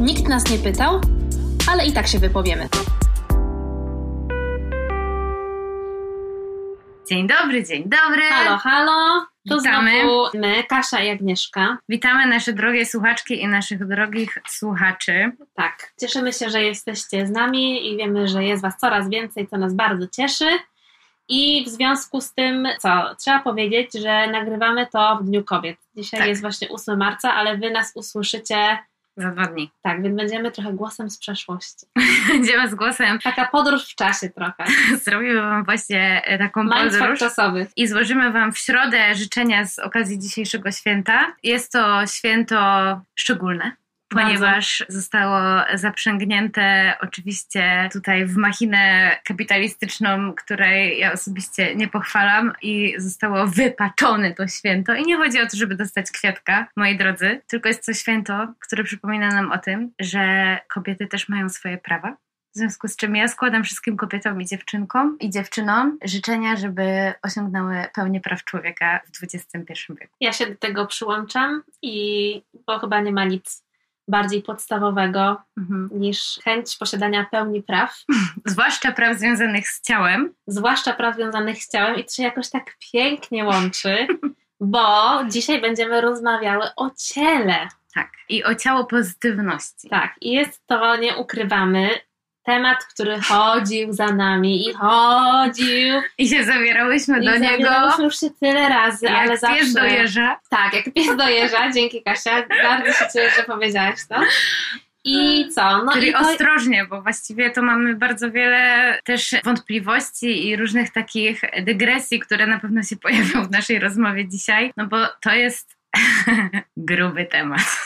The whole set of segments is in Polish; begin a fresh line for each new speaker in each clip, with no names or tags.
Nikt nas nie pytał, ale i tak się wypowiemy.
Dzień dobry, dzień dobry.
Halo, halo. To
Witamy.
znowu my, Kasia i Agnieszka.
Witamy nasze drogie słuchaczki i naszych drogich słuchaczy.
Tak, cieszymy się, że jesteście z nami i wiemy, że jest Was coraz więcej, co nas bardzo cieszy. I w związku z tym, co, trzeba powiedzieć, że nagrywamy to w Dniu Kobiet. Dzisiaj
Tak.
jest właśnie 8 marca, ale Wy nas usłyszycie,
Za dwa dni.
tak, więc będziemy trochę głosem z przeszłości.
Będziemy z głosem.
Taka podróż w czasie trochę.
Zrobimy Wam właśnie e, taką
Mindfuck
podróż.
czasowy.
I złożymy Wam w środę życzenia z okazji dzisiejszego święta. Jest to święto szczególne.
Bardzo.
Ponieważ zostało zaprzęgnięte oczywiście tutaj w machinę kapitalistyczną, której ja osobiście nie pochwalam, i zostało wypaczone to święto. I nie chodzi o to, żeby dostać kwiatka, moi drodzy, tylko jest to święto, które przypomina nam o tym, że kobiety też mają swoje prawa. W związku z czym ja składam wszystkim kobietom i dziewczynkom i dziewczynom życzenia, żeby osiągnęły pełnię praw człowieka w XXI wieku.
Ja się do tego przyłączam i bo chyba nie ma nic bardziej podstawowego
Mhm.
niż chęć posiadania pełni praw,
Zwłaszcza praw związanych z ciałem.
zwłaszcza praw związanych z ciałem i to się jakoś tak pięknie łączy, bo dzisiaj będziemy rozmawiały o ciele.
Tak. I o ciało pozytywności.
Tak, i jest to, nie ukrywamy, temat, który chodził za nami i chodził.
I się zabierałyśmy
I
do niego.
już się tyle razy, ale
Jak
zawsze...
pies dojeżdża.
Tak, jak pies dojeżdża, dzięki Kasia, bardzo się cieszę, że powiedziałaś to. I co? No
Czyli
i to...
ostrożnie, bo właściwie to mamy bardzo wiele też wątpliwości i różnych takich dygresji, które na pewno się pojawią w naszej rozmowie dzisiaj, no bo to jest gruby temat.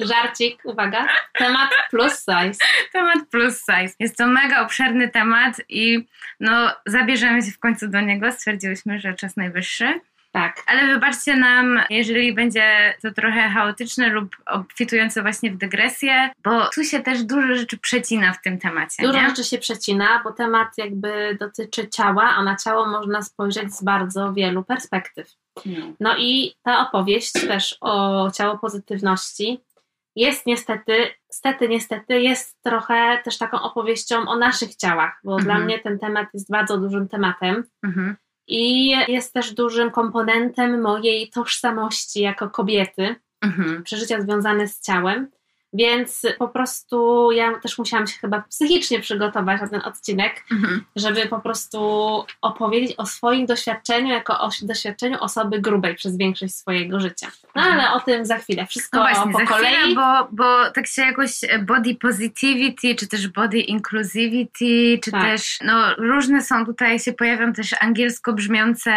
Żarcik, uwaga, temat plus size.
Temat plus size. Jest to mega obszerny temat i no zabierzemy się w końcu do niego. Stwierdziłyśmy, że czas najwyższy.
Tak,
Ale wybaczcie nam, jeżeli będzie to trochę chaotyczne lub obfitujące właśnie w dygresję, bo tu się też dużo rzeczy przecina w tym temacie.
dużo
nie?
rzeczy się przecina, bo temat jakby dotyczy ciała, a na ciało można spojrzeć z bardzo wielu perspektyw. No i ta opowieść też o ciało pozytywności jest niestety, stety, niestety, jest trochę też taką opowieścią o naszych ciałach, bo
Mhm.
dla mnie ten temat jest bardzo dużym tematem.
Mhm.
I jest też dużym komponentem mojej tożsamości jako kobiety,
Mhm.
przeżycia związane z ciałem. Więc po prostu ja też musiałam się chyba psychicznie przygotować na ten odcinek,
Mhm.
żeby po prostu opowiedzieć o swoim doświadczeniu jako o doświadczeniu osoby grubej przez większość swojego życia. No ale o tym za chwilę. Wszystko
No właśnie,
po
za
kolei.
chwilę, bo, bo tak się jakoś body positivity, czy też body inclusivity, czy
Tak.
też, no różne są tutaj, się pojawią też angielsko brzmiące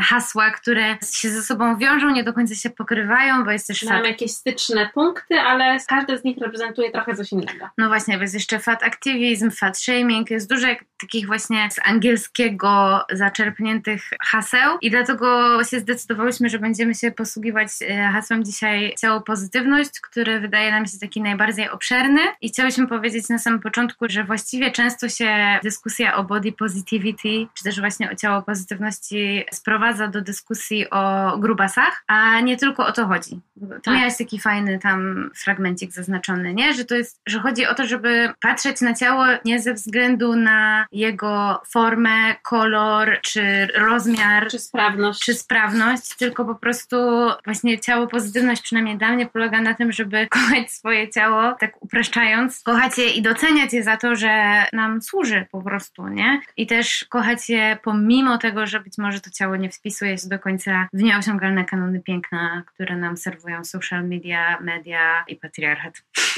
hasła, które się ze sobą wiążą, nie do końca się pokrywają, bo jest też
Mamy jakieś styczne punkty, ale każdy z nich reprezentuje trochę coś innego.
No właśnie, bo jest jeszcze fat activism, fat shaming, jest dużo takich właśnie z angielskiego zaczerpniętych haseł i dlatego się zdecydowałyśmy, że będziemy się posługiwać e, hasłem dzisiaj ciało pozytywność, który wydaje nam się taki najbardziej obszerny i chciałyśmy powiedzieć na samym początku, że właściwie często się dyskusja o body positivity, czy też właśnie o ciało pozytywności sprowadza do dyskusji o grubasach, a nie tylko o to chodzi. Ty
Tak.
miałaś taki fajny tam fragmencik zaznaczony, nie? Że to jest, że chodzi o to, żeby patrzeć na ciało nie ze względu na jego formę, kolor, czy rozmiar,
Czy sprawność?
czy sprawność, tylko po prostu właśnie ciało pozytywność, przynajmniej dla mnie, polega na tym, żeby kochać swoje ciało, tak upraszczając, kochać je i doceniać je za to, że nam służy po prostu, nie? I też kochać je pomimo tego, że być może to ciało nie wpisuje się do końca w nieosiągalne kanony piękna, które nam serwują social media, media i patriarchat.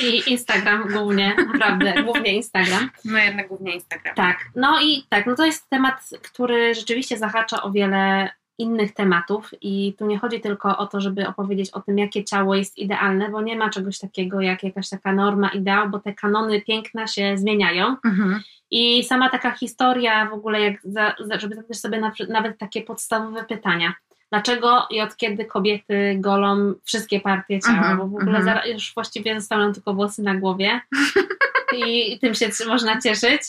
I Instagram głównie, naprawdę, głównie Instagram.
No jednak głównie Instagram.
Tak, no i tak, no to jest temat, który rzeczywiście zahacza o wiele innych tematów i tu nie chodzi tylko o to, żeby opowiedzieć o tym, jakie ciało jest idealne, bo nie ma czegoś takiego jak jakaś taka norma, ideał, bo te kanony piękna się zmieniają
Mhm.
i sama taka historia w ogóle, jak za, za, żeby zadać sobie na, nawet takie podstawowe pytania. Dlaczego i od kiedy kobiety golą wszystkie partie ciała?
Mhm,
Bo w ogóle
mhm.
już właściwie zostały nam tylko włosy na głowie i, i tym się można cieszyć.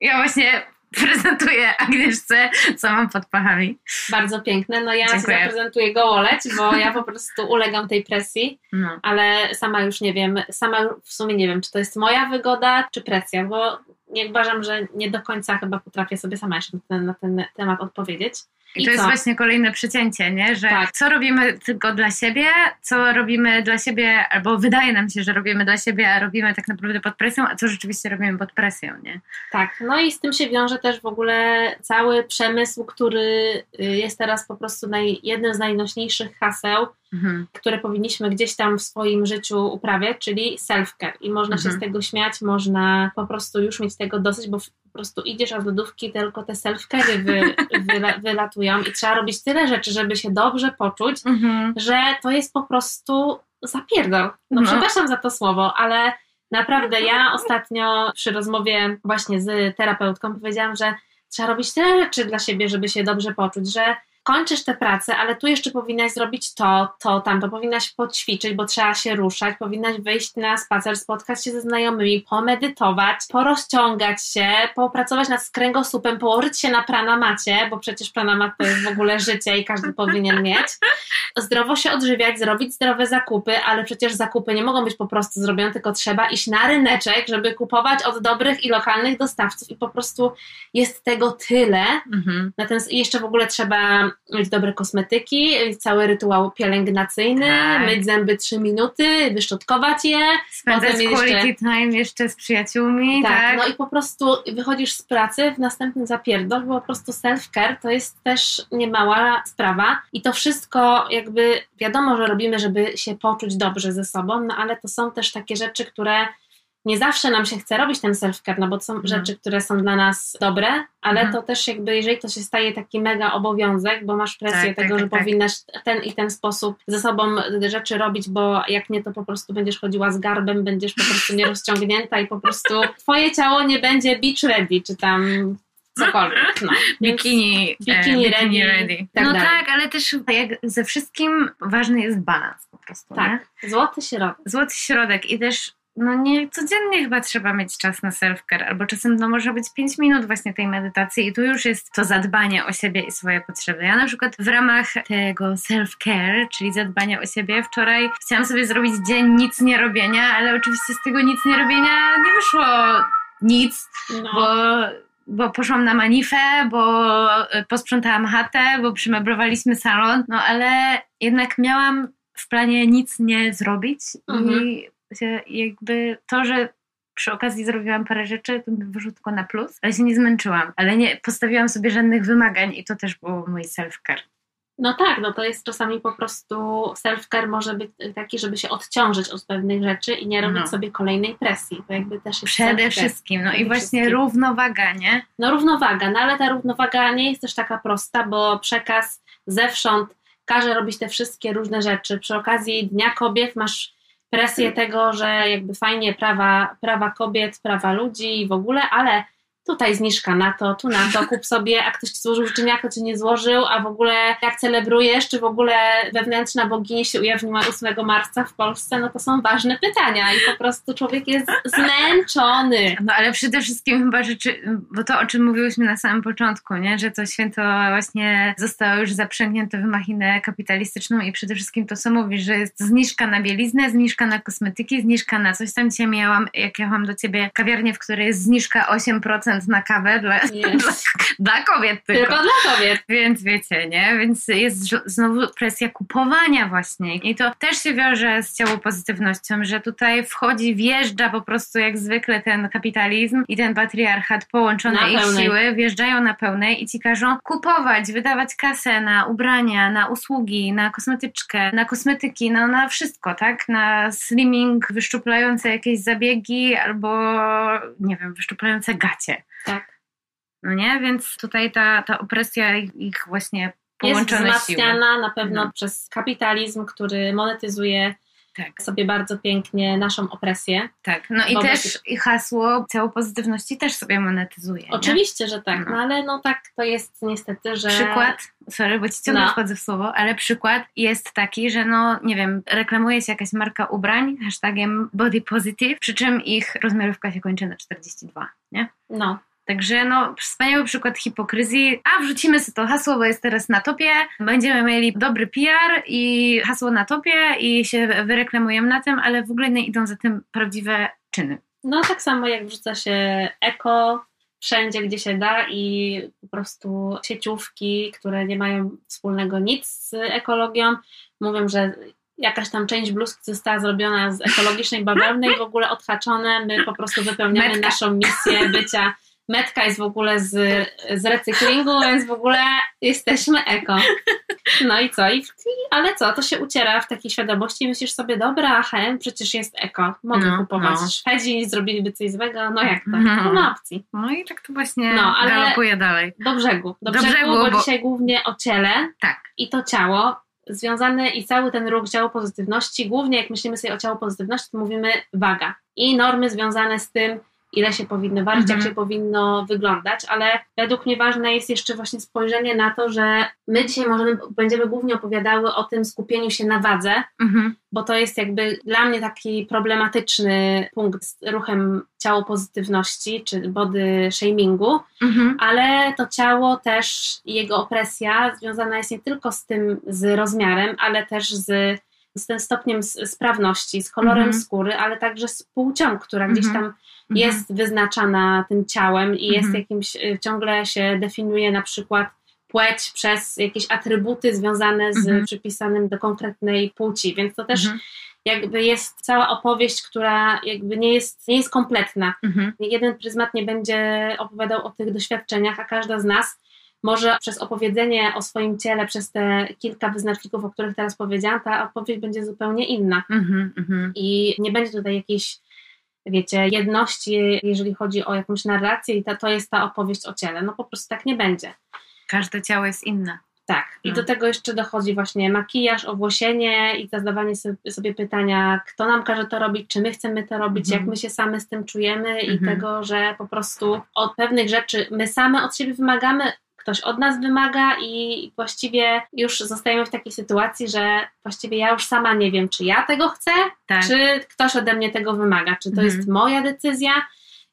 Ja właśnie prezentuję Agnieszce, co mam pod pachami.
Bardzo piękne. No ja Dziękuję. zaprezentuję gołoleć, bo ja po prostu ulegam tej presji, no. ale sama już nie wiem, sama w sumie nie wiem, czy to jest moja wygoda, czy presja, bo nie uważam, że nie do końca chyba potrafię sobie sama jeszcze na ten, na ten temat odpowiedzieć.
I, I to co? jest właśnie kolejne przecięcie, nie? że tak. co robimy tylko dla siebie, co robimy dla siebie, albo wydaje nam się, że robimy dla siebie, a robimy tak naprawdę pod presją, a co rzeczywiście robimy pod presją. Nie?
Tak, no i z tym się wiąże też w ogóle cały przemysł, który y, jest teraz po prostu naj, jednym z najnośniejszych haseł, mhm. które powinniśmy gdzieś tam w swoim życiu uprawiać, czyli self-care. I można mhm. się z tego śmiać, można po prostu już mieć tego dosyć, bo prostu idziesz od lodówki, tylko te self-care wy, wylatują i trzeba robić tyle rzeczy, żeby się dobrze poczuć, mhm. że to jest po prostu zapierdol. No, no przepraszam za to słowo, ale naprawdę ja ostatnio przy rozmowie właśnie z terapeutką powiedziałam, że trzeba robić tyle rzeczy dla siebie, żeby się dobrze poczuć, że kończysz tę pracę, ale tu jeszcze powinnaś zrobić to, to, tamto, powinnaś poćwiczyć, bo trzeba się ruszać, powinnaś wyjść na spacer, spotkać się ze znajomymi, pomedytować, porozciągać się, popracować nad kręgosłupem, położyć się na pranamacie, bo przecież pranamat to jest w ogóle życie i każdy powinien mieć. Zdrowo się odżywiać, zrobić zdrowe zakupy, ale przecież zakupy nie mogą być po prostu zrobione, tylko trzeba iść na ryneczek, żeby kupować od dobrych i lokalnych dostawców i po prostu jest tego tyle. Mhm. Na ten, jeszcze w ogóle trzeba mieć dobre kosmetyki, cały rytuał pielęgnacyjny, tak. myć zęby 3 minuty, wyszczotkować je.
Spędzać quality jeszcze... time jeszcze z przyjaciółmi. Tak, tak,
no i po prostu wychodzisz z pracy w następny zapierdol, bo po prostu self-care to jest też niemała sprawa i to wszystko jakby wiadomo, że robimy, żeby się poczuć dobrze ze sobą, no ale to są też takie rzeczy, które nie zawsze nam się chce robić ten self-care, no bo to są no. rzeczy, które są dla nas dobre, ale mhm. to też jakby, jeżeli to się staje taki mega obowiązek, bo masz presję tak, tego, tak, że tak, powinnaś ten i ten sposób ze sobą rzeczy robić, bo jak nie, to po prostu będziesz chodziła z garbem, będziesz po prostu nierozciągnięta i po prostu twoje ciało nie będzie beach ready, czy tam cokolwiek. No.
Bikini, bikini, e, bikini ready. ready. Tak no dalej. tak, ale też jak ze wszystkim ważny jest balans po prostu.
Tak, nie? złoty środek.
Złoty środek i też no nie codziennie chyba trzeba mieć czas na self-care, albo czasem no może być 5 minut właśnie tej medytacji i tu już jest to zadbanie o siebie i swoje potrzeby. Ja na przykład w ramach tego self-care, czyli zadbania o siebie, wczoraj chciałam sobie zrobić dzień nic nie robienia, ale oczywiście z tego nic nie robienia nie wyszło nic, no. bo bo poszłam na manifę, bo posprzątałam chatę, bo przymeblowaliśmy salon, no ale jednak miałam w planie nic nie zrobić mhm. i jakby to, że przy okazji zrobiłam parę rzeczy, to mi wyszło tylko na plus, ale się nie zmęczyłam, ale nie postawiłam sobie żadnych wymagań i to też było mój self-care.
No tak, no to jest czasami po prostu self-care może być taki, żeby się odciążyć od pewnych rzeczy i nie robić no. sobie kolejnej presji. To jakby też jest
Przede wszystkim, no Przede i właśnie wszystkim. równowaga, nie?
No równowaga, no ale ta równowaga nie jest też taka prosta, bo przekaz zewsząd każe robić te wszystkie różne rzeczy. Przy okazji Dnia Kobiet masz presję tego, że jakby fajnie prawa, prawa kobiet, prawa ludzi i w ogóle, ale tutaj zniżka na to, tu na to, kup sobie, a ktoś ci złożył życzeniaka, czy nie złożył, a w ogóle jak celebrujesz, czy w ogóle wewnętrzna bogini się ujawniła 8 marca w Polsce, no to są ważne pytania i po prostu człowiek jest zmęczony.
No ale przede wszystkim chyba rzeczy, bo to o czym mówiłyśmy na samym początku, nie? że to święto właśnie zostało już zaprzęgnięte w machinę kapitalistyczną i przede wszystkim to, co mówisz, że jest zniżka na bieliznę, zniżka na kosmetyki, zniżka na coś tam. Dzisiaj miałam, jak jechałam do ciebie, kawiarnię, w której jest zniżka 8% na kawę dla, dla, dla, kobiet
tylko. Tylko dla kobiet.
Więc wiecie, nie? Więc jest znowu presja kupowania właśnie. I to też się wiąże z ciało pozytywnością, że tutaj wchodzi, wjeżdża po prostu jak zwykle ten kapitalizm i ten patriarchat połączone na ich pełnej. siły, wjeżdżają na pełnej i ci każą kupować, wydawać kasę na ubrania, na usługi, na kosmetyczkę, na kosmetyki, no na wszystko, tak? Na slimming, wyszczuplające jakieś zabiegi albo, nie wiem, wyszczuplające gacie.
Tak.
No nie? Więc tutaj ta, ta opresja ich właśnie połączone
Jest wzmacniana siły. na pewno no. przez kapitalizm, który monetyzuje tak. sobie bardzo pięknie naszą opresję.
Tak, no i też i hasło całą pozytywności też sobie monetyzuje.
Oczywiście, nie? że tak, no. no. ale no tak to jest niestety, że...
Przykład, sorry, bo ci ciągle no. wchodzę w słowo, ale przykład jest taki, że no nie wiem, reklamuje się jakaś marka ubrań hashtagiem body positive, przy czym ich rozmiarówka się kończy na 42, nie?
No.
Także no, wspaniały przykład hipokryzji. A wrzucimy sobie to hasło, bo jest teraz na topie. Będziemy mieli dobry PR i hasło na topie i się wyreklamujemy na tym, ale w ogóle nie idą za tym prawdziwe czyny.
No tak samo jak wrzuca się eko wszędzie, gdzie się da i po prostu sieciówki, które nie mają wspólnego nic z ekologią, mówią, że jakaś tam część bluzki została zrobiona z ekologicznej bawełny i w ogóle odhaczone, my po prostu wypełniamy Metka. naszą misję bycia Metka jest w ogóle z, z recyklingu, więc w ogóle jesteśmy eko. No i co? I, ale co? To się uciera w takiej świadomości i myślisz sobie, dobra, HM przecież jest eko. Mogę no, kupować. No. Szwedzi zrobiliby coś złego, no jak to? No. Nie ma opcji.
No i tak to właśnie no, ale galopuje dalej.
Do brzegu. Do, do brzegu, brzegu, bo, bo dzisiaj głównie o ciele tak. i to ciało związany i cały ten ruch ciało pozytywności, głównie jak myślimy sobie o ciało pozytywności, to mówimy waga i normy związane z tym, ile się powinno ważyć, mhm. jak się powinno wyglądać, ale według mnie ważne jest jeszcze właśnie spojrzenie na to, że my dzisiaj możemy, będziemy głównie opowiadały o tym skupieniu się na wadze, mhm. bo to jest jakby dla mnie taki problematyczny punkt z ruchem ciało pozytywności, czy body shamingu, mhm. ale to ciało też, jego opresja związana jest nie tylko z tym, z rozmiarem, ale też z z tym stopniem sprawności, z kolorem -hmm. skóry, ale także z płcią, która gdzieś mhm. tam mm -hmm. jest wyznaczana tym ciałem i jest mhm. jakimś, y, ciągle się definiuje na przykład płeć przez jakieś atrybuty związane z mhm. przypisanym do konkretnej płci, więc to też jakby jest cała opowieść, która jakby nie jest, nie jest kompletna. Jeden pryzmat nie będzie opowiadał o tych doświadczeniach, a każda z nas może przez opowiedzenie o swoim ciele, przez te kilka wyznaczników, o których teraz powiedziałam, ta opowieść będzie zupełnie inna. Mm -hmm. I nie będzie tutaj jakiejś, wiecie, jedności, jeżeli chodzi o jakąś narrację, i to, to jest ta opowieść o ciele. No po prostu tak nie będzie.
Każde ciało jest inne.
Tak, i do no. tego jeszcze dochodzi właśnie makijaż, owłosienie i zadawanie sobie pytania, kto nam każe to robić, czy my chcemy to robić, jak mhm. my się same z tym czujemy i mhm. tego, że po prostu od pewnych rzeczy my same od siebie wymagamy, ktoś od nas wymaga i właściwie już zostajemy w takiej sytuacji, że właściwie ja już sama nie wiem, czy ja tego chcę, tak. czy ktoś ode mnie tego wymaga, czy to mhm. jest moja decyzja.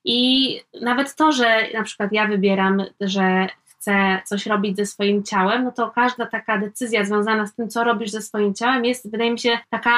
I nawet to, że na przykład ja wybieram, że chcę coś robić ze swoim ciałem, no to każda taka decyzja związana z tym, co robisz ze swoim ciałem, jest, wydaje mi się, taka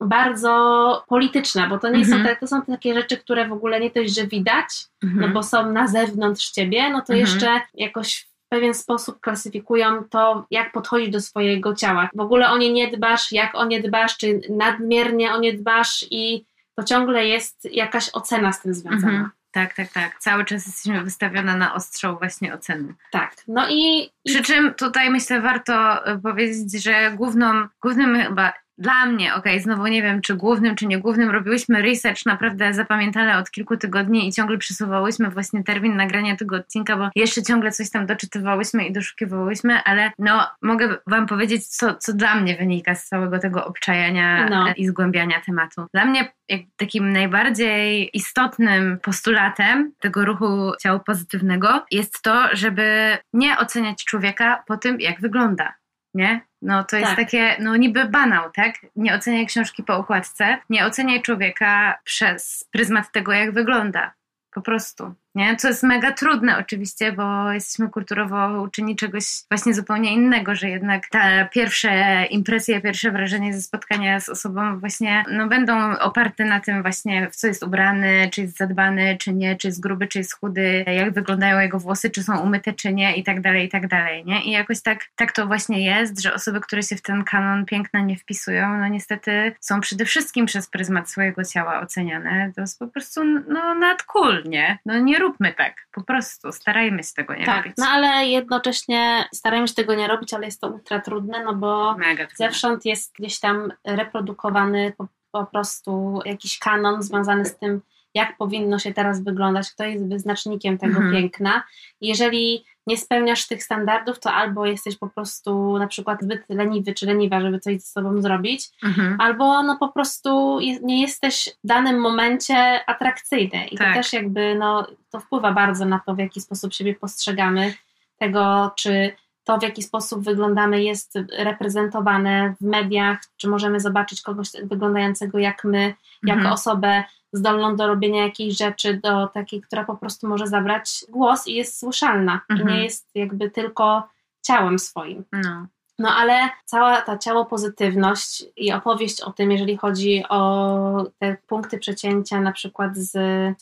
bardzo polityczna, bo to nie są, te, to są takie rzeczy, które w ogóle nie dość, że widać, no bo są na zewnątrz ciebie, no to jeszcze jakoś pewien sposób klasyfikują to, jak podchodzić do swojego ciała. W ogóle o nie nie dbasz, jak o nie dbasz, czy nadmiernie o nie dbasz i to ciągle jest jakaś ocena z tym związana. Mhm.
Tak, tak, tak. Cały czas jesteśmy wystawione na ostrzał właśnie oceny.
Tak. No i,
i... Przy czym tutaj myślę warto powiedzieć, że główną, głównym chyba dla mnie, okej, okay, znowu nie wiem, czy głównym, czy nie głównym, robiłyśmy research naprawdę zapamiętane od kilku tygodni i ciągle przesuwałyśmy właśnie termin nagrania tego odcinka, bo jeszcze ciągle coś tam doczytywałyśmy i doszukiwałyśmy, ale no, mogę Wam powiedzieć, co, co dla mnie wynika z całego tego obczajania no. i zgłębiania tematu. Dla mnie takim najbardziej istotnym postulatem tego ruchu ciała pozytywnego jest to, żeby nie oceniać człowieka po tym, jak wygląda nie? No to jest tak. takie, no niby banał, tak? Nie oceniaj książki po układce, nie oceniaj człowieka przez pryzmat tego, jak wygląda. Po prostu nie? Co jest mega trudne oczywiście, bo jesteśmy kulturowo uczyni czegoś właśnie zupełnie innego, że jednak te pierwsze impresje, pierwsze wrażenie ze spotkania z osobą właśnie no, będą oparte na tym właśnie, w co jest ubrany, czy jest zadbany, czy nie, czy jest gruby, czy jest chudy, jak wyglądają jego włosy, czy są umyte, czy nie i tak dalej, i tak dalej, nie? I jakoś tak, tak to właśnie jest, że osoby, które się w ten kanon piękna nie wpisują, no niestety są przede wszystkim przez pryzmat swojego ciała oceniane. To jest po prostu no nad cool, nie? No nie róbmy tak, po prostu starajmy się tego nie tak, robić.
No ale jednocześnie starajmy się tego nie robić, ale jest to ultra trudne, no bo zewsząd jest gdzieś tam reprodukowany po, po prostu jakiś kanon związany z tym, jak powinno się teraz wyglądać, kto jest wyznacznikiem tego mhm. piękna. Jeżeli nie spełniasz tych standardów, to albo jesteś po prostu na przykład zbyt leniwy czy leniwa, żeby coś z sobą zrobić, mhm. albo no po prostu nie jesteś w danym momencie atrakcyjny. I tak. to też jakby no, to wpływa bardzo na to, w jaki sposób siebie postrzegamy, tego czy to, w jaki sposób wyglądamy, jest reprezentowane w mediach, czy możemy zobaczyć kogoś wyglądającego jak my, jako mhm. osobę zdolną do robienia jakiejś rzeczy, do takiej, która po prostu może zabrać głos i jest słyszalna. Mhm. I nie mhm. jest jakby tylko ciałem swoim. No. No ale cała ta ciało pozytywność i opowieść o tym, jeżeli chodzi o te punkty przecięcia na przykład z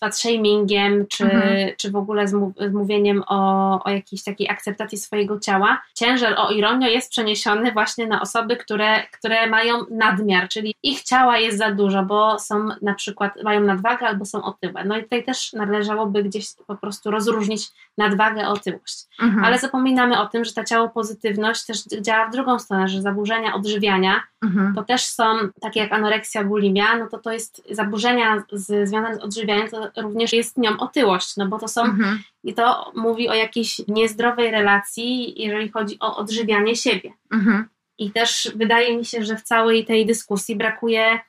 fat shamingiem, czy, mhm. czy w ogóle z, mówieniem o, o jakiejś takiej akceptacji swojego ciała, ciężar o ironię jest przeniesiony właśnie na osoby, które, które mają nadmiar, czyli ich ciała jest za dużo, bo są na przykład, mają nadwagę albo są otyłe. No i tutaj też należałoby gdzieś po prostu rozróżnić nadwagę, otyłość. Mhm. Ale zapominamy o tym, że ta ciało pozytywność też działa w drugą stronę, że zaburzenia odżywiania mhm. to też są takie jak anoreksja, bulimia, no to to jest zaburzenia z, związane z odżywianiem, to również jest nią otyłość, no bo to są mhm. i to mówi o jakiejś niezdrowej relacji, jeżeli chodzi o odżywianie siebie. Mhm. I też wydaje mi się, że w całej tej dyskusji brakuje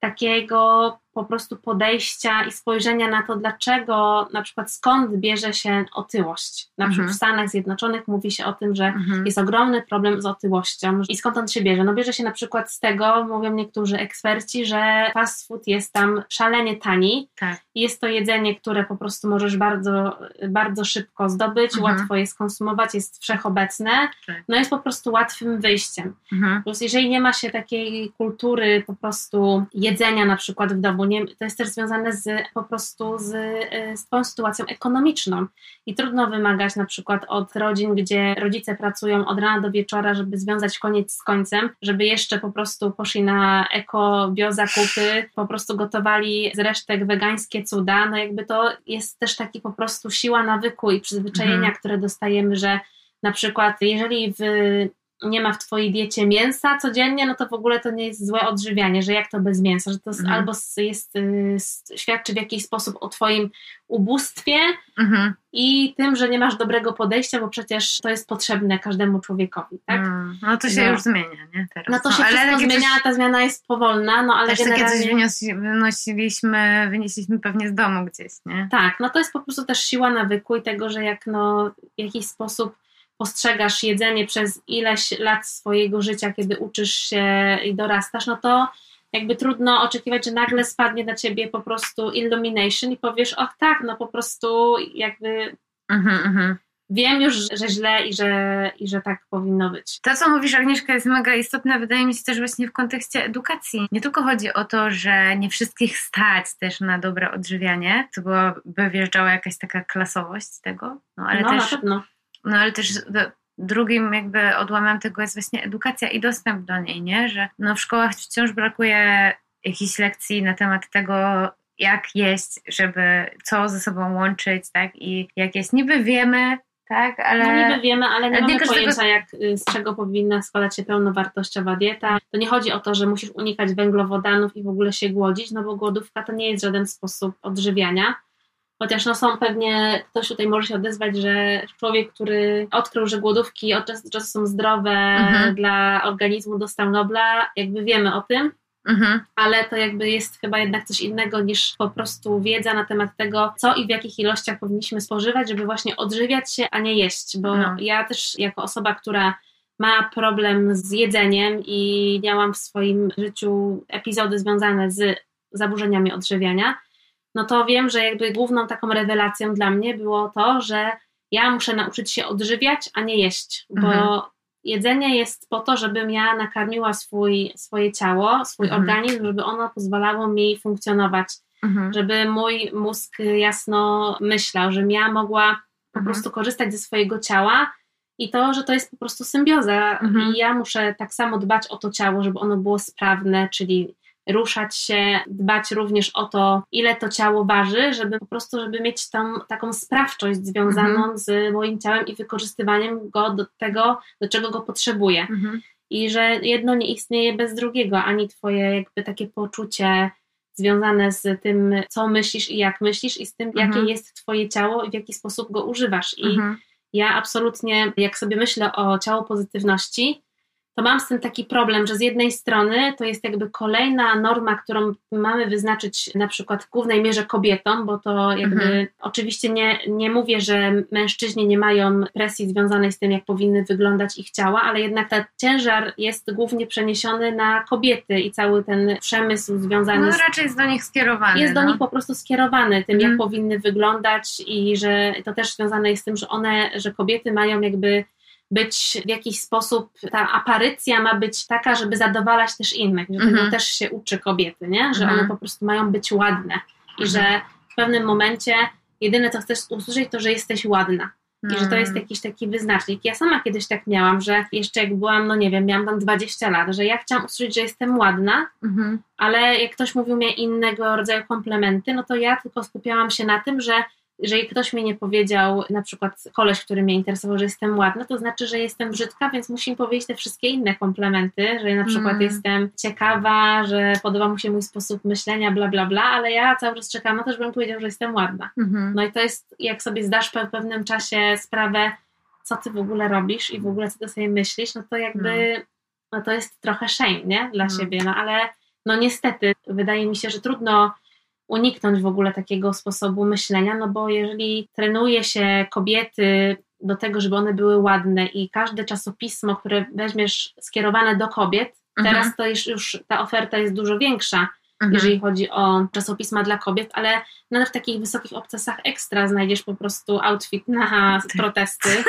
takiego po prostu podejścia i spojrzenia na to, dlaczego, na przykład skąd bierze się otyłość. Na przykład mhm. w Stanach Zjednoczonych mówi się o tym, że mhm. jest ogromny problem z otyłością. I skąd on się bierze? No bierze się na przykład z tego, mówią niektórzy eksperci, że fast food jest tam szalenie tani. Tak. Jest to jedzenie, które po prostu możesz bardzo, bardzo szybko zdobyć, mhm. łatwo je skonsumować, jest wszechobecne. Tak. No jest po prostu łatwym wyjściem. Mhm. Plus jeżeli nie ma się takiej kultury po prostu jedzenia na przykład w domu, nie, to jest też związane z, po prostu z, e, z tą sytuacją ekonomiczną i trudno wymagać na przykład od rodzin, gdzie rodzice pracują od rana do wieczora, żeby związać koniec z końcem, żeby jeszcze po prostu poszli na eko, bio zakupy, po prostu gotowali z resztek wegańskie cuda, no jakby to jest też taki po prostu siła nawyku i przyzwyczajenia, mhm. które dostajemy, że na przykład jeżeli w nie ma w twojej diecie mięsa codziennie, no to w ogóle to nie jest złe odżywianie, że jak to bez mięsa, że to mhm. albo jest, y, świadczy w jakiś sposób o twoim ubóstwie mhm. i tym, że nie masz dobrego podejścia, bo przecież to jest potrzebne każdemu człowiekowi, tak? Mm,
no to się no. już zmienia, nie? Teraz.
No to się no, wszystko zmienia, coś, ta zmiana jest powolna, no ale
też generalnie... takie coś wynosiliśmy, wynieśliśmy pewnie z domu gdzieś, nie?
Tak, no to jest po prostu też siła nawyku i tego, że jak no w jakiś sposób postrzegasz jedzenie przez ileś lat swojego życia, kiedy uczysz się i dorastasz, no to jakby trudno oczekiwać, że nagle spadnie na ciebie po prostu illumination i powiesz, och tak, no po prostu jakby mhm, mhm. wiem już, że źle i że, i że tak powinno być.
To, co mówisz, Agnieszka, jest mega istotne, wydaje mi się też właśnie w kontekście edukacji. Nie tylko chodzi o to, że nie wszystkich stać też na dobre odżywianie, to byłaby wjeżdżała jakaś taka klasowość tego, no ale no, też... Na pewno no ale też drugim jakby odłamem tego jest właśnie edukacja i dostęp do niej, nie? Że no w szkołach wciąż brakuje jakichś lekcji na temat tego, jak jeść, żeby co ze sobą łączyć, tak? I jak jest. Niby wiemy, tak, ale...
No niby wiemy, ale nie ale mamy pojęcia, tego... jak, y, z czego powinna składać się pełnowartościowa dieta. To nie chodzi o to, że musisz unikać węglowodanów i w ogóle się głodzić, no bo głodówka to nie jest żaden sposób odżywiania. Chociaż no są pewnie, ktoś tutaj może się odezwać, że człowiek, który odkrył, że głodówki od czasu do czasu są zdrowe mhm. dla organizmu, dostał Nobla, jakby wiemy o tym, Mhm. Ale to jakby jest chyba jednak coś innego niż po prostu wiedza na temat tego, co i w jakich ilościach powinniśmy spożywać, żeby właśnie odżywiać się, a nie jeść. Bo no. ja też jako osoba, która ma problem z jedzeniem i miałam w swoim życiu epizody związane z zaburzeniami odżywiania, no to wiem, że jakby główną taką rewelacją dla mnie było to, że ja muszę nauczyć się odżywiać, a nie jeść, bo mhm. jedzenie jest po to, żebym ja nakarmiła swój, swoje ciało, swój mhm. organizm, żeby ono pozwalało mi funkcjonować, mhm. żeby mój mózg jasno myślał, żebym ja mogła po mhm. prostu korzystać ze swojego ciała i to, że to jest po prostu symbioza mhm. i ja muszę tak samo dbać o to ciało, żeby ono było sprawne, czyli ruszać się, dbać również o to, ile to ciało waży, żeby po prostu, żeby mieć tam taką sprawczość związaną mhm. z moim ciałem i wykorzystywaniem go do tego, do czego go potrzebuję. Mhm. I że jedno nie istnieje bez drugiego, ani twoje jakby takie poczucie związane z tym, co myślisz i jak myślisz, i z tym, mhm. jakie jest twoje ciało i w jaki sposób go używasz. I mhm. ja absolutnie, jak sobie myślę o ciało pozytywności, to mam z tym taki problem, że z jednej strony to jest jakby kolejna norma, którą mamy wyznaczyć na przykład w głównej mierze kobietom, bo to jakby mhm. oczywiście nie, nie mówię, że mężczyźni nie mają presji związanej z tym, jak powinny wyglądać ich ciała, ale jednak ten ciężar jest głównie przeniesiony na kobiety i cały ten przemysł związany
no, z... raczej jest do nich skierowany.
Jest
no.
do nich po prostu skierowany tym, jak mhm. powinny wyglądać i że to też związane jest z tym, że one, że kobiety mają jakby być w jakiś sposób, ta aparycja ma być taka, żeby zadowalać też innych, że tego mhm. też się uczy kobiety, nie? że one mhm. po prostu mają być ładne i że mhm. w pewnym momencie jedyne co chcesz usłyszeć to, że jesteś ładna. I że to jest jakiś taki wyznacznik. Ja sama kiedyś tak miałam, że jeszcze jak byłam, no nie wiem, miałam tam 20 lat, że ja chciałam usłyszeć, że jestem ładna, ale jak ktoś mówił mi innego rodzaju komplementy, no to ja tylko skupiałam się na tym, że jeżeli ktoś mi nie powiedział, na przykład koleś, który mnie interesował, że jestem ładna, to znaczy, że jestem brzydka, więc musi mi powiedzieć te wszystkie inne komplementy, że na przykład mm. jestem ciekawa, że podoba mu się mój sposób myślenia, bla, bla, bla, ale ja cały czas czekam na to, żebym powiedział, że jestem ładna. Mm -hmm. No i to jest, jak sobie zdasz w pewnym czasie sprawę, co ty w ogóle robisz i w ogóle co ty sobie myślisz, no to jakby, no, no to jest trochę shame, nie? Dla mm. siebie, no ale no niestety, wydaje mi się, że trudno uniknąć w ogóle takiego sposobu myślenia, no bo jeżeli trenuje się kobiety do tego, żeby one były ładne i każde czasopismo, które weźmiesz skierowane do kobiet, mhm. teraz to już, już ta oferta jest dużo większa, mhm. jeżeli chodzi o czasopisma dla kobiet, ale nawet w takich wysokich obcasach ekstra znajdziesz po prostu outfit na protesty.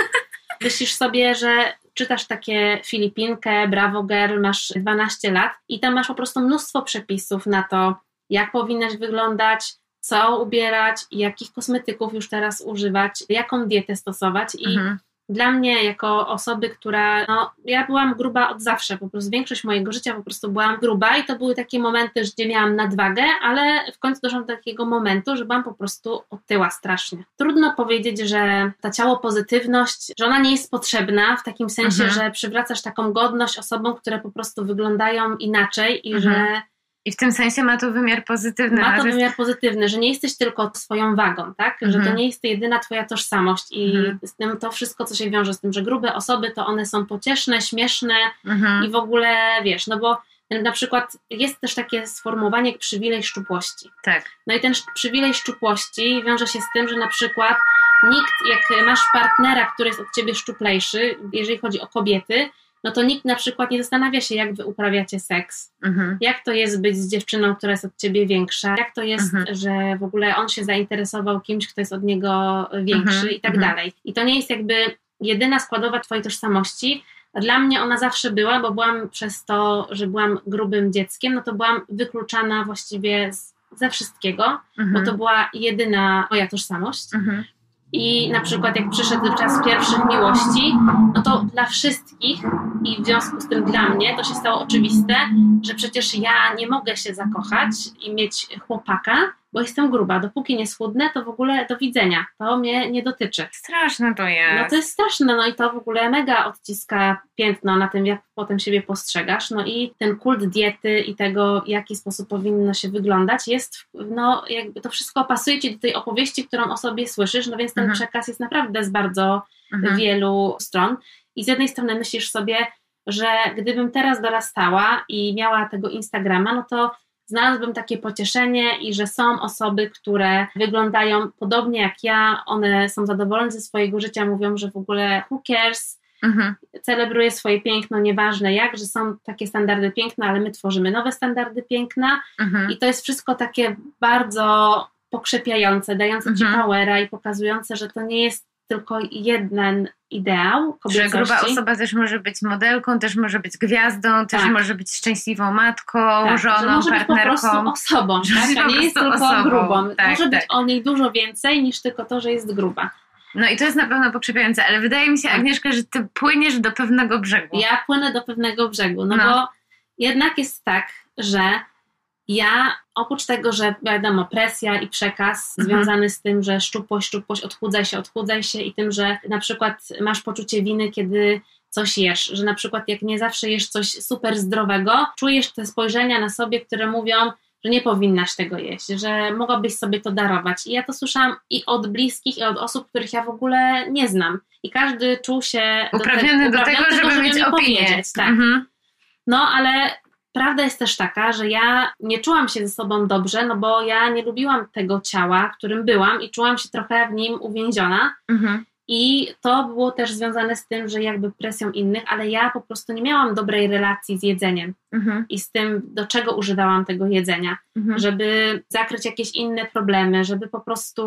Myślisz sobie, że czytasz takie Filipinkę, Bravo Girl, masz 12 lat i tam masz po prostu mnóstwo przepisów na to, jak powinnaś wyglądać, co ubierać, jakich kosmetyków już teraz używać, jaką dietę stosować i mhm. dla mnie jako osoby, która, no ja byłam gruba od zawsze, po prostu większość mojego życia po prostu byłam gruba i to były takie momenty, gdzie miałam nadwagę, ale w końcu doszłam do takiego momentu, że byłam po prostu otyła strasznie. Trudno powiedzieć, że ta ciało pozytywność, że ona nie jest potrzebna w takim sensie, mhm. że przywracasz taką godność osobom, które po prostu wyglądają inaczej i mhm. że
i w tym sensie ma to wymiar pozytywny.
Ma to wymiar pozytywny, że nie jesteś tylko swoją wagą, tak? Że to mhm. nie jest jedyna twoja tożsamość i mhm. z tym to wszystko, co się wiąże z tym, że grube osoby to one są pocieszne, śmieszne mhm. i w ogóle wiesz, no bo na przykład jest też takie sformułowanie jak przywilej szczupłości.
Tak.
No i ten przywilej szczupłości wiąże się z tym, że na przykład nikt, jak masz partnera, który jest od ciebie szczuplejszy, jeżeli chodzi o kobiety, no to nikt na przykład nie zastanawia się, jak wy uprawiacie seks, mhm. jak to jest być z dziewczyną, która jest od ciebie większa, jak to jest, mhm. że w ogóle on się zainteresował kimś, kto jest od niego większy mhm. i tak mhm. dalej. I to nie jest jakby jedyna składowa twojej tożsamości, dla mnie ona zawsze była, bo byłam przez to, że byłam grubym dzieckiem, no to byłam wykluczana właściwie z, ze wszystkiego, mhm. bo to była jedyna moja tożsamość. Mhm. I na przykład jak przyszedł czas pierwszych miłości, no to dla wszystkich i w związku z tym dla mnie to się stało oczywiste, że przecież ja nie mogę się zakochać i mieć chłopaka, bo jestem gruba. Dopóki nie schudnę, to w ogóle do widzenia. To mnie nie dotyczy.
Straszne to jest.
No to jest straszne, no i to w ogóle mega odciska piętno na tym, jak potem siebie postrzegasz. No i ten kult diety i tego, w jaki sposób powinno się wyglądać, jest, no jakby to wszystko pasuje ci do tej opowieści, którą o sobie słyszysz, no więc ten mhm. przekaz jest naprawdę z bardzo mhm. wielu stron. I z jednej strony myślisz sobie, że gdybym teraz dorastała i miała tego Instagrama, no to znalazłbym takie pocieszenie i że są osoby, które wyglądają podobnie jak ja, one są zadowolone ze swojego życia, mówią, że w ogóle who cares, mhm. celebruje swoje piękno, nieważne jak, że są takie standardy piękna, ale my tworzymy nowe standardy piękna mhm. i to jest wszystko takie bardzo pokrzepiające, dające mhm. ci powera i pokazujące, że to nie jest tylko jeden ideał kobiecości.
Że gruba osoba też może być modelką, też może być gwiazdą, też tak. może być szczęśliwą matką, tak, żoną, może partnerką.
Być po prostu osobą, tak? nie jest tylko osobą. grubą. Tak, może być tak. o niej dużo więcej niż tylko to, że jest gruba.
No i to jest na pewno pokrzepiające, ale wydaje mi się, tak. Agnieszka, że ty płyniesz do pewnego brzegu.
Ja płynę do pewnego brzegu, no, no. bo jednak jest tak, że ja oprócz tego, że wiadomo, presja i przekaz mhm. związany z tym, że szczupłość, szczupłość, odchudzaj się, odchudzaj się i tym, że na przykład masz poczucie winy, kiedy coś jesz, że na przykład jak nie zawsze jesz coś super zdrowego, czujesz te spojrzenia na sobie, które mówią, że nie powinnaś tego jeść, że mogłabyś sobie to darować. I ja to słyszałam i od bliskich, i od osób, których ja w ogóle nie znam. I każdy czuł się
uprawniony do, te, do, tego, żeby, żeby mieć opinię.
Tak. Mhm. No, ale prawda jest też taka, że ja nie czułam się ze sobą dobrze, no bo ja nie lubiłam tego ciała, którym byłam i czułam się trochę w nim uwięziona. Mhm. I to było też związane z tym, że jakby presją innych, ale ja po prostu nie miałam dobrej relacji z jedzeniem mhm. i z tym, do czego używałam tego jedzenia, mhm. żeby zakryć jakieś inne problemy, żeby po prostu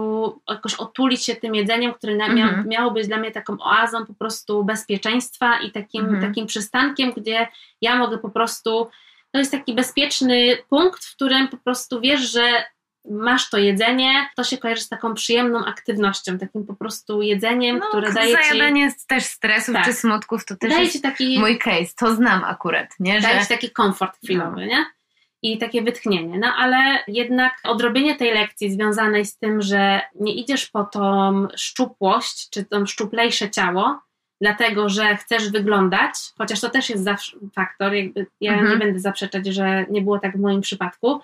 jakoś otulić się tym jedzeniem, które mhm. miało być dla mnie taką oazą po prostu bezpieczeństwa i takim, mhm. takim przystankiem, gdzie ja mogę po prostu to jest taki bezpieczny punkt, w którym po prostu wiesz, że masz to jedzenie, to się kojarzy z taką przyjemną aktywnością, takim po prostu jedzeniem, no, które daje
ci... Zajadanie też stresów tak. czy smutków, to też daje jest ci taki... mój case, to znam akurat, nie?
Daje ci taki komfort chwilowy, no. nie? I takie wytchnienie. No ale jednak odrobienie tej lekcji związanej z tym, że nie idziesz po tą szczupłość, czy tą szczuplejsze ciało, dlatego że chcesz wyglądać, chociaż to też jest zawsze faktor, jakby ja mhm. nie będę zaprzeczać, że nie było tak w moim przypadku,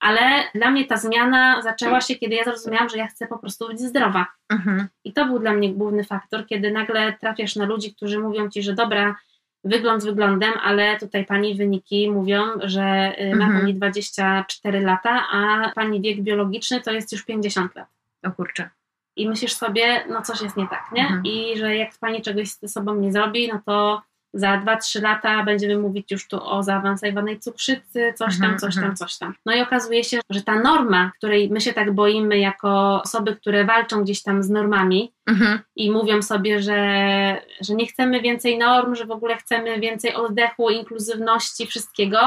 ale dla mnie ta zmiana zaczęła się, kiedy ja zrozumiałam, że ja chcę po prostu być zdrowa. Mhm. I to był dla mnie główny faktor, kiedy nagle trafiasz na ludzi, którzy mówią ci, że dobra, wygląd z wyglądem, ale tutaj pani wyniki mówią, że y, ma mhm. pani 24 lata, a pani wiek biologiczny to jest już 50 lat.
O kurczę.
I myślisz sobie, no coś jest nie tak, nie? Mhm. I że jak pani czegoś z sobą nie zrobi, no to za 2-3 lata będziemy mówić już tu o zaawansowanej cukrzycy, coś tam, mhm, coś tam, mhm. coś tam. No i okazuje się, że ta norma, której my się tak boimy jako osoby, które walczą gdzieś tam z normami mhm. i mówią sobie, że, że nie chcemy więcej norm, że w ogóle chcemy więcej oddechu, inkluzywności, wszystkiego,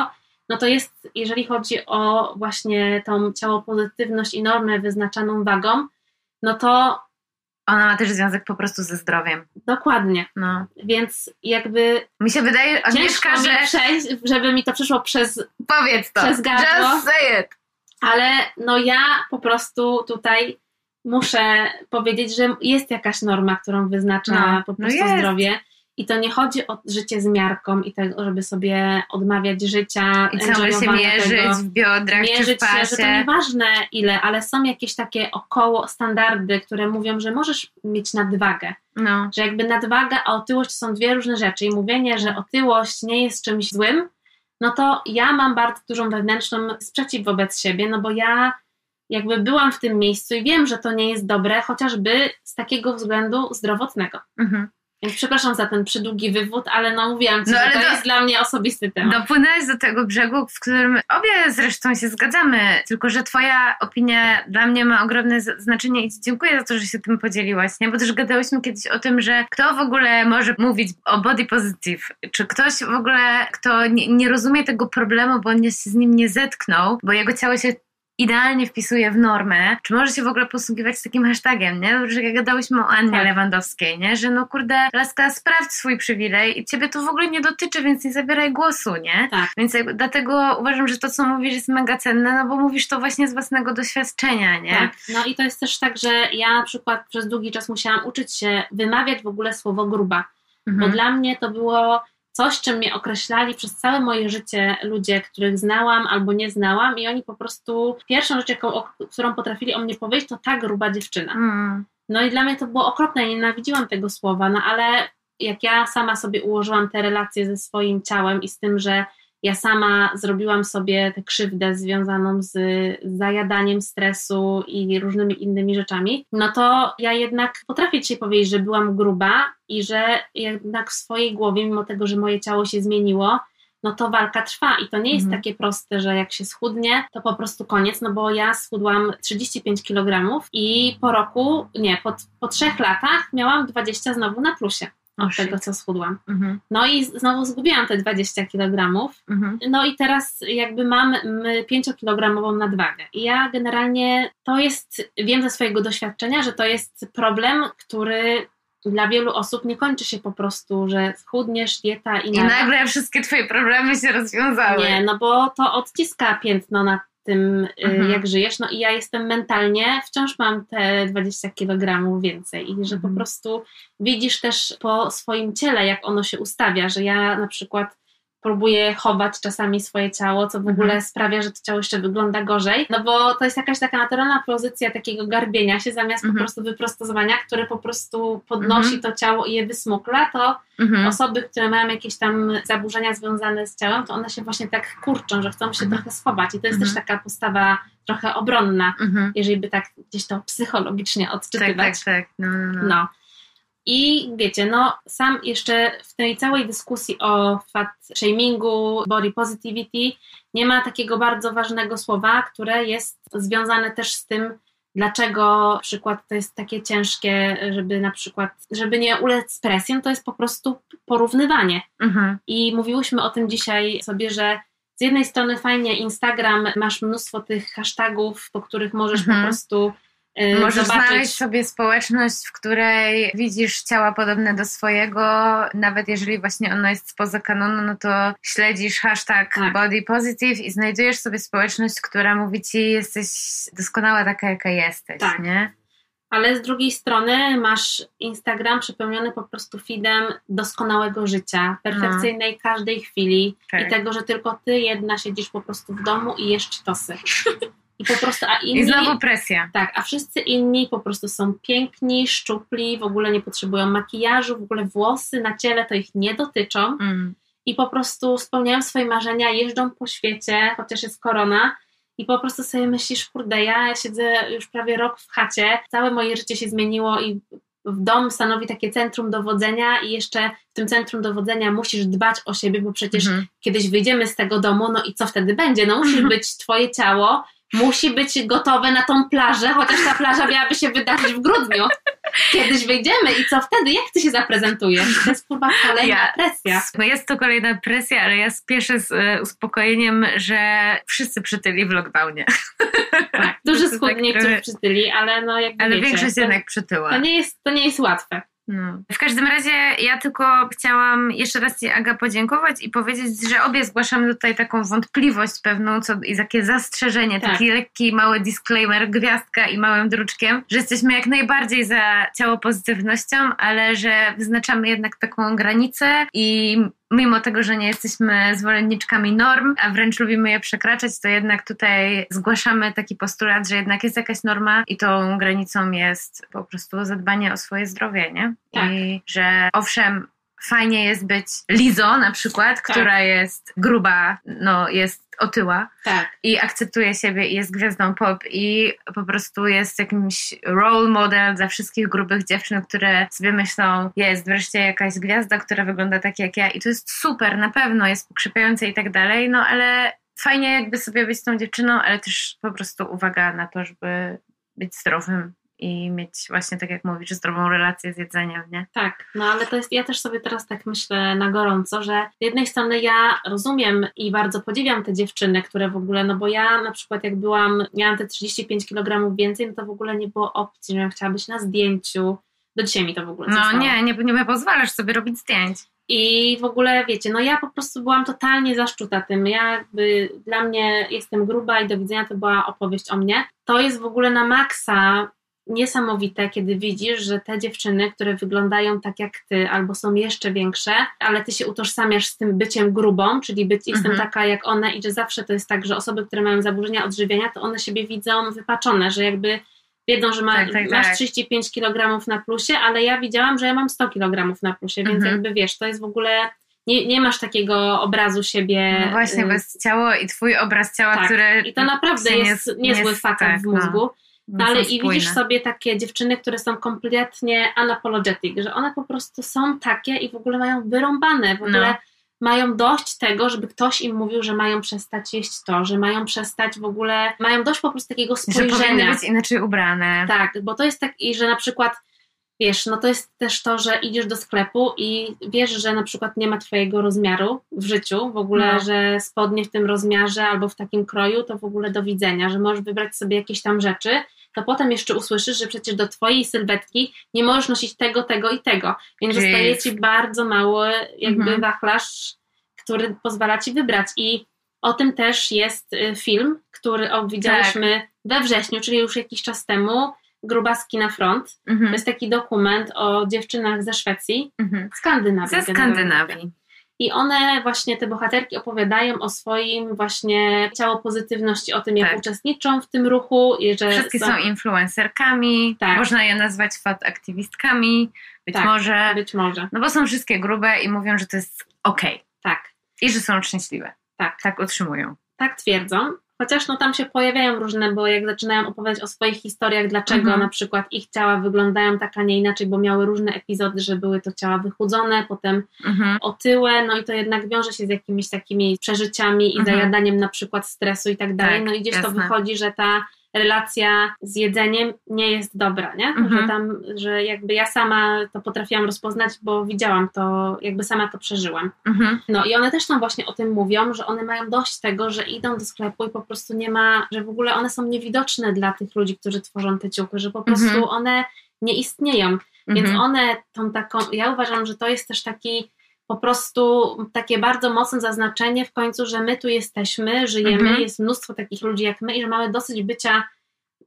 no to jest, jeżeli chodzi o właśnie tą ciało pozytywność i normę wyznaczaną wagą, no to
ona ma też związek po prostu ze zdrowiem.
Dokładnie. No. Więc jakby.
Mi się wydaje,
Agnieszka, że. Przejść, żeby mi to przyszło przez.
Powiedz to.
Przez gardło.
Just say it.
Ale no ja po prostu tutaj muszę powiedzieć, że jest jakaś norma, którą wyznacza no, po no prostu no zdrowie. I to nie chodzi o życie z miarką i tego, żeby sobie odmawiać życia.
I ciągle się mierzyć tego, w biodrach mierzyć czy w pasie. się,
że to nieważne ile, ale są jakieś takie około standardy, które mówią, że możesz mieć nadwagę. No. Że jakby nadwaga a otyłość są dwie różne rzeczy i mówienie, że otyłość nie jest czymś złym, no to ja mam bardzo dużą wewnętrzną sprzeciw wobec siebie, no bo ja jakby byłam w tym miejscu i wiem, że to nie jest dobre, chociażby z takiego względu zdrowotnego. Mhm. Więc przepraszam za ten przydługi wywód, ale no mówiłam ci, no, że to do, jest dla mnie osobisty temat.
Dopłynęłaś do tego brzegu, w którym obie zresztą się zgadzamy, tylko że twoja opinia dla mnie ma ogromne znaczenie i ci dziękuję za to, że się tym podzieliłaś, nie? Bo też gadałyśmy kiedyś o tym, że kto w ogóle może mówić o body positive, czy ktoś w ogóle, kto nie, nie rozumie tego problemu, bo on się z nim nie zetknął, bo jego ciało się idealnie wpisuje w normę, czy może się w ogóle posługiwać takim hashtagiem, nie? Że jak gadałyśmy o Annie tak. Lewandowskiej, nie? Że no kurde, laska, sprawdź swój przywilej i ciebie to w ogóle nie dotyczy, więc nie zabieraj głosu, nie? Tak. Więc jakby, dlatego uważam, że to, co mówisz jest mega cenne, no bo mówisz to właśnie z własnego doświadczenia, nie? Tak.
No i to jest też tak, że ja na przykład przez długi czas musiałam uczyć się wymawiać w ogóle słowo gruba, mhm. bo dla mnie to było coś, czym mnie określali przez całe moje życie ludzie, których znałam albo nie znałam i oni po prostu, pierwszą rzecz, jaką, którą potrafili o mnie powiedzieć, to ta gruba dziewczyna. Mm. No i dla mnie to było okropne, nienawidziłam tego słowa, no ale jak ja sama sobie ułożyłam te relacje ze swoim ciałem i z tym, że ja sama zrobiłam sobie tę krzywdę związaną z zajadaniem stresu i różnymi innymi rzeczami, no to ja jednak potrafię dzisiaj powiedzieć, że byłam gruba i że jednak w swojej głowie, mimo tego, że moje ciało się zmieniło, no to walka trwa. I to nie jest mhm. takie proste, że jak się schudnie, to po prostu koniec, no bo ja schudłam 35 kg i po roku, nie, po, po trzech latach miałam 20 znowu na plusie od tego, co schudłam. Mhm. No i znowu zgubiłam te 20 kg. Mhm. No i teraz jakby mam 5-kilogramową nadwagę. I ja generalnie to jest, wiem ze swojego doświadczenia, że to jest problem, który dla wielu osób nie kończy się po prostu, że schudniesz, dieta i,
I nagle wszystkie twoje problemy się rozwiązały.
Nie, no bo to odciska piętno na tym, y, mhm. jak żyjesz. No i ja jestem mentalnie, wciąż mam te 20 kg więcej i że mhm. po prostu widzisz też po swoim ciele, jak ono się ustawia, że ja na przykład próbuje chować czasami swoje ciało, co w ogóle mhm. sprawia, że to ciało jeszcze wygląda gorzej, no bo to jest jakaś taka naturalna pozycja takiego garbienia się zamiast mhm. po prostu wyprostowania, które po prostu podnosi mhm. to ciało i je wysmukla, to mhm. osoby, które mają jakieś tam zaburzenia związane z ciałem, to one się właśnie tak kurczą, że chcą się mhm. trochę schować i to jest też mhm. taka postawa trochę obronna, jeżeli by tak gdzieś to psychologicznie odczytywać.
Tak, tak, tak. No, no, no.
no. I wiecie, no sam jeszcze w tej całej dyskusji o fat shamingu, body positivity nie ma takiego bardzo ważnego słowa, które jest związane też z tym, dlaczego na przykład to jest takie ciężkie, żeby na przykład, żeby nie ulec presji, to jest po prostu porównywanie. Mhm. I mówiłyśmy o tym dzisiaj sobie, że z jednej strony fajnie Instagram, masz mnóstwo tych hashtagów, po których możesz mhm. po prostu
Możesz zobaczyć... znaleźć sobie społeczność, w której widzisz ciała podobne do swojego, nawet jeżeli właśnie ono jest spoza kanonu, no to śledzisz hashtag tak. body positive i znajdujesz sobie społeczność, która mówi ci, jesteś doskonała taka, jaka jesteś, tak. nie?
Ale z drugiej strony masz Instagram przepełniony po prostu feedem doskonałego życia, perfekcyjnej no. każdej chwili tak. i tego, że tylko ty jedna siedzisz po prostu w domu i jesz tosy. I po prostu, a inni...
I znowu presja.
Tak, a wszyscy inni po prostu są piękni, szczupli, w ogóle nie potrzebują makijażu, w ogóle włosy na ciele to ich nie dotyczą. Mm. I po prostu spełniają swoje marzenia, jeżdżą po świecie, chociaż jest korona. I po prostu sobie myślisz, kurde, ja siedzę już prawie rok w chacie, całe moje życie się zmieniło i w dom stanowi takie centrum dowodzenia i jeszcze w tym centrum dowodzenia musisz dbać o siebie, bo przecież mhm. kiedyś wyjdziemy z tego domu, no i co wtedy będzie? No musi być twoje ciało musi być gotowe na tą plażę, chociaż ta plaża miałaby się wydarzyć w grudniu. Kiedyś wyjdziemy i co wtedy? Jak ty się zaprezentujesz? To jest kurwa kolejna ja, presja.
No jest to kolejna presja, ale ja spieszę z e, uspokojeniem, że wszyscy przytyli w lockdownie.
Tak, duży skutnik, tak, który... przytyli, ale no jakby
Ale
wiecie,
większość to, jednak przytyła.
To nie, jest, to nie jest łatwe.
No. W każdym razie ja tylko chciałam jeszcze raz Ci Aga podziękować i powiedzieć, że obie zgłaszamy tutaj taką wątpliwość pewną co, i takie zastrzeżenie, tak. taki lekki mały disclaimer, gwiazdka i małym druczkiem, że jesteśmy jak najbardziej za ciało pozytywnością, ale że wyznaczamy jednak taką granicę i mimo tego, że nie jesteśmy zwolenniczkami norm, a wręcz lubimy je przekraczać, to jednak tutaj zgłaszamy taki postulat, że jednak jest jakaś norma i tą granicą jest po prostu zadbanie o swoje zdrowie, nie? Tak. I że owszem, fajnie jest być Lizo na przykład, tak. która jest gruba, no jest otyła
tak.
i akceptuje siebie i jest gwiazdą pop i po prostu jest jakimś role model dla wszystkich grubych dziewczyn, które sobie myślą, jest wreszcie jakaś gwiazda, która wygląda tak jak ja i to jest super, na pewno jest pokrzepiające i tak dalej, no ale fajnie jakby sobie być tą dziewczyną, ale też po prostu uwaga na to, żeby być zdrowym i mieć właśnie, tak jak mówisz, zdrową relację z jedzeniem, nie?
Tak, no ale to jest, ja też sobie teraz tak myślę na gorąco, że z jednej strony ja rozumiem i bardzo podziwiam te dziewczyny, które w ogóle, no bo ja na przykład jak byłam, miałam te 35 kg więcej, no to w ogóle nie było opcji, żebym chciała być na zdjęciu, do dzisiaj mi to w ogóle
No
zostało.
nie, nie, nie pozwalasz sobie robić zdjęć.
I w ogóle wiecie, no ja po prostu byłam totalnie zaszczuta tym. Ja jakby dla mnie jestem gruba i do widzenia to była opowieść o mnie. To jest w ogóle na maksa niesamowite, kiedy widzisz, że te dziewczyny, które wyglądają tak jak ty, albo są jeszcze większe, ale ty się utożsamiasz z tym byciem grubą, czyli być, mhm. jestem taka jak one i że zawsze to jest tak, że osoby, które mają zaburzenia odżywiania, to one siebie widzą wypaczone, że jakby wiedzą, że ma, tak, tak, masz tak. 35 kg na plusie, ale ja widziałam, że ja mam 100 kg na plusie, więc mhm. jakby wiesz, to jest w ogóle nie, nie masz takiego obrazu siebie.
No właśnie, bo jest ciało i twój obraz ciała, tak. który.
I to naprawdę jest niezły faktor tak, w mózgu. No. No ale i widzisz sobie takie dziewczyny, które są kompletnie unapologetic, że one po prostu są takie i w ogóle mają wyrąbane, w ogóle no. mają dość tego, żeby ktoś im mówił, że mają przestać jeść to, że mają przestać w ogóle, mają dość po prostu takiego spojrzenia. Że powinny
być inaczej ubrane.
Tak, bo to jest tak, i że na przykład wiesz, no to jest też to, że idziesz do sklepu i wiesz, że na przykład nie ma twojego rozmiaru w życiu, w ogóle, no. że spodnie w tym rozmiarze albo w takim kroju, to w ogóle do widzenia, że możesz wybrać sobie jakieś tam rzeczy, to potem jeszcze usłyszysz, że przecież do twojej sylwetki nie możesz nosić tego, tego i tego. Więc Jeez. zostaje ci bardzo mały jakby mhm. wachlarz, który pozwala ci wybrać. I o tym też jest y, film, który widziałyśmy tak. we wrześniu, czyli już jakiś czas temu. Grubaski na front. Mhm. To jest taki dokument o dziewczynach ze Szwecji, mhm. Skandynawii.
Ze Skandynawii.
I one właśnie, te bohaterki opowiadają o swoim właśnie ciało pozytywności, o tym jak tak. uczestniczą w tym ruchu.
I że Wszystkie są, są influencerkami, tak. można je nazwać fat aktywistkami, być tak, może.
Być może.
No bo są wszystkie grube i mówią, że to jest okej. Okay.
Tak.
I że są szczęśliwe. Tak. Tak utrzymują.
Tak twierdzą. Chociaż no tam się pojawiają różne, bo jak zaczynają opowiadać o swoich historiach, dlaczego mhm. na przykład ich ciała wyglądają tak, a nie inaczej, bo miały różne epizody, że były to ciała wychudzone, potem mhm. otyłe, no i to jednak wiąże się z jakimiś takimi przeżyciami i mhm. zajadaniem na przykład stresu i tak dalej. Tak, no i gdzieś jasne. to wychodzi, że ta relacja z jedzeniem nie jest dobra, nie? Mhm. Że tam, że jakby ja sama to potrafiłam rozpoznać, bo widziałam to, jakby sama to przeżyłam. Mhm. No i one też tam właśnie o tym mówią, że one mają dość tego, że idą do sklepu i po prostu nie ma, że w ogóle one są niewidoczne dla tych ludzi, którzy tworzą te ciuchy, że po prostu mhm. one nie istnieją. Więc mhm. one tą taką, ja uważam, że to jest też taki po prostu takie bardzo mocne zaznaczenie w końcu, że my tu jesteśmy, żyjemy, mhm. jest mnóstwo takich ludzi jak my i że mamy dosyć bycia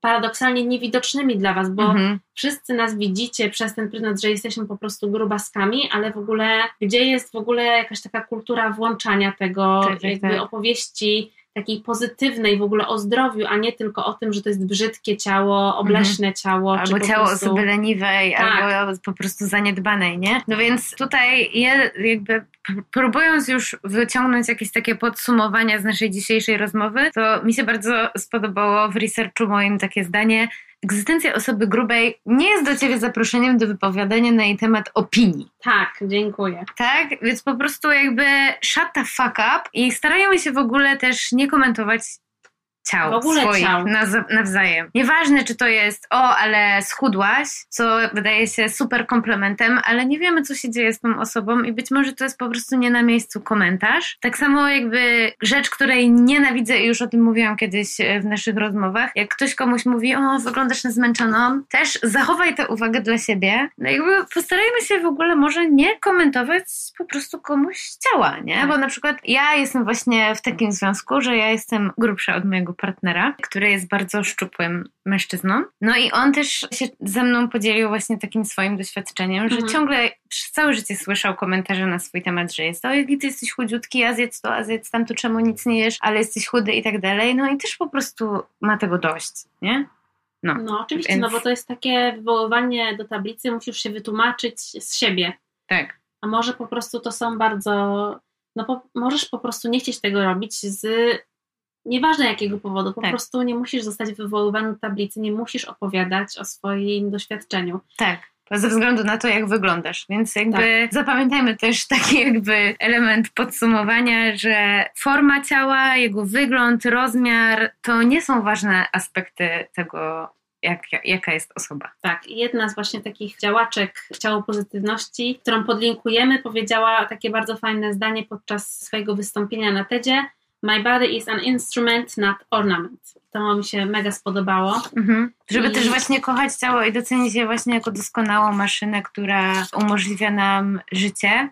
paradoksalnie niewidocznymi dla Was, bo mhm. wszyscy nas widzicie przez ten pryzmat, że jesteśmy po prostu grubaskami, ale w ogóle gdzie jest w ogóle jakaś taka kultura włączania tego, tak, tak jakby tak. opowieści takiej pozytywnej w ogóle o zdrowiu, a nie tylko o tym, że to jest brzydkie ciało, obleśne mhm. ciało.
Albo ciało prostu... osoby leniwej, tak. albo po prostu zaniedbanej, nie? No więc tutaj je, jakby próbując już wyciągnąć jakieś takie podsumowania z naszej dzisiejszej rozmowy, to mi się bardzo spodobało w researchu moim takie zdanie, egzystencja osoby grubej nie jest do ciebie zaproszeniem do wypowiadania na jej temat opinii.
Tak, dziękuję.
Tak, więc po prostu jakby shut the fuck up i starajmy się w ogóle też nie komentować ciał w ogóle swoich ciał. nawzajem. Nieważne, czy to jest o, ale schudłaś, co wydaje się super komplementem, ale nie wiemy, co się dzieje z tą osobą i być może to jest po prostu nie na miejscu komentarz. Tak samo jakby rzecz, której nienawidzę i już o tym mówiłam kiedyś e, w naszych rozmowach, jak ktoś komuś mówi, o, wyglądasz na zmęczoną, też zachowaj tę uwagę dla siebie. No jakby postarajmy się w ogóle może nie komentować po prostu komuś ciała, nie? Tak. Bo na przykład ja jestem właśnie w takim związku, że ja jestem grubsza od mojego partnera, który jest bardzo szczupłym mężczyzną. No i on też się ze mną podzielił właśnie takim swoim doświadczeniem, że mhm. ciągle przez całe życie słyszał komentarze na swój temat, że jest o, jaki ty jesteś chudziutki, a zjedz to, a zjedz tam, to czemu nic nie jesz, ale jesteś chudy i tak dalej. No i też po prostu ma tego dość, nie?
No, no oczywiście, Więc... no bo to jest takie wywoływanie do tablicy, musisz się wytłumaczyć z siebie.
Tak.
A może po prostu to są bardzo, no po, możesz po prostu nie chcieć tego robić z Nieważne jakiego powodu, po tak. prostu nie musisz zostać wywoływany do tablicy, nie musisz opowiadać o swoim doświadczeniu.
Tak. Ze względu na to, jak wyglądasz. Więc jakby tak. zapamiętajmy też taki jakby element podsumowania, że forma ciała, jego wygląd, rozmiar to nie są ważne aspekty tego, jak, jaka jest osoba.
Tak, jedna z właśnie takich działaczek ciało pozytywności, którą podlinkujemy, powiedziała takie bardzo fajne zdanie podczas swojego wystąpienia na TEDzie, My body is an instrument, not ornament. To mi się mega spodobało. Mhm.
Żeby I... też właśnie kochać ciało i docenić je właśnie jako doskonałą maszynę, która umożliwia nam życie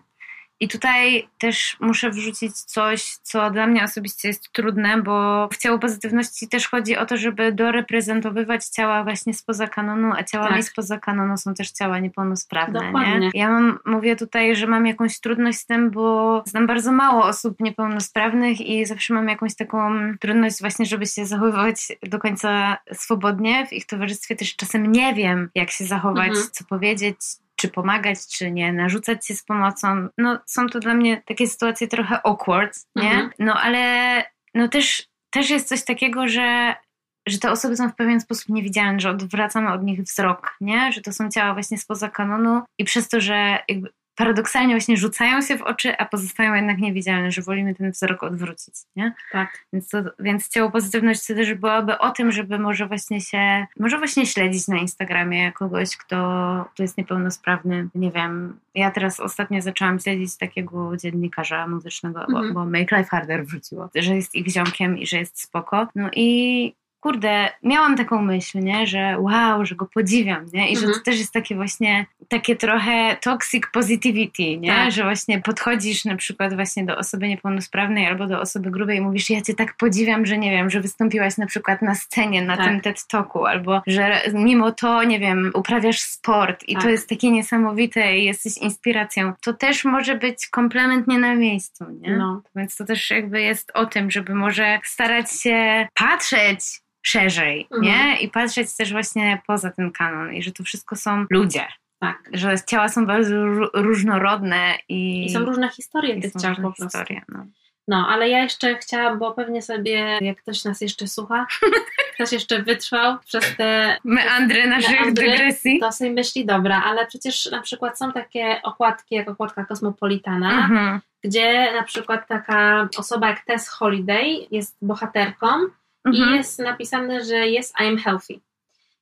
i tutaj też muszę wrzucić coś, co dla mnie osobiście jest trudne, bo w ciało pozytywności też chodzi o to, żeby doreprezentowywać ciała właśnie spoza kanonu, a ciałami tak. spoza kanonu są też ciała niepełnosprawne. Dokładnie. Nie? Ja mam, mówię tutaj, że mam jakąś trudność z tym, bo znam bardzo mało osób niepełnosprawnych i zawsze mam jakąś taką trudność właśnie, żeby się zachowywać do końca swobodnie. W ich towarzystwie też czasem nie wiem, jak się zachować, mhm. co powiedzieć, czy pomagać, czy nie, narzucać się z pomocą. No, są to dla mnie takie sytuacje trochę awkward, nie? Mhm. No, ale no też, też jest coś takiego, że że te osoby są w pewien sposób niewidzialne, że odwracamy od nich wzrok, nie? Że to są ciała właśnie spoza kanonu i przez to, że jakby paradoksalnie właśnie rzucają się w oczy, a pozostają jednak niewidzialne, że wolimy ten wzrok odwrócić, nie?
Tak.
Więc, to, więc ciało pozytywności też byłoby o tym, żeby może właśnie się, może właśnie śledzić na Instagramie kogoś, kto, kto jest niepełnosprawny. Nie wiem, ja teraz ostatnio zaczęłam śledzić takiego dziennikarza muzycznego, mhm. bo, bo Make Life Harder wrzuciło, że jest ich ziomkiem i że jest spoko. No i kurde, miałam taką myśl, nie, że wow, że go podziwiam, nie? I mhm. że to też jest takie właśnie takie trochę toxic positivity, nie? Tak. Że właśnie podchodzisz na przykład właśnie do osoby niepełnosprawnej albo do osoby grubej i mówisz, ja cię tak podziwiam, że nie wiem, że wystąpiłaś na przykład na scenie na tak. tym TED Talku albo że mimo to, nie wiem, uprawiasz sport i tak. to jest takie niesamowite i jesteś inspiracją. To też może być komplement nie na miejscu, nie? No. Więc to też jakby jest o tym, żeby może starać się patrzeć szerzej, mhm. nie? I patrzeć też właśnie poza ten kanon i że to wszystko są ludzie. Tak. Że ciała są bardzo różnorodne i,
I są różne historie tych ciał po prostu. Historie, no. no, ale ja jeszcze chciałam, bo pewnie sobie, jak ktoś nas jeszcze słucha, ktoś jeszcze wytrwał przez te
meandry naszych meandry, dygresji,
to sobie myśli, dobra, ale przecież na przykład są takie okładki, jak okładka Kosmopolitana, mhm. gdzie na przykład taka osoba jak Tess Holiday jest bohaterką mhm. i jest napisane, że jest I am healthy.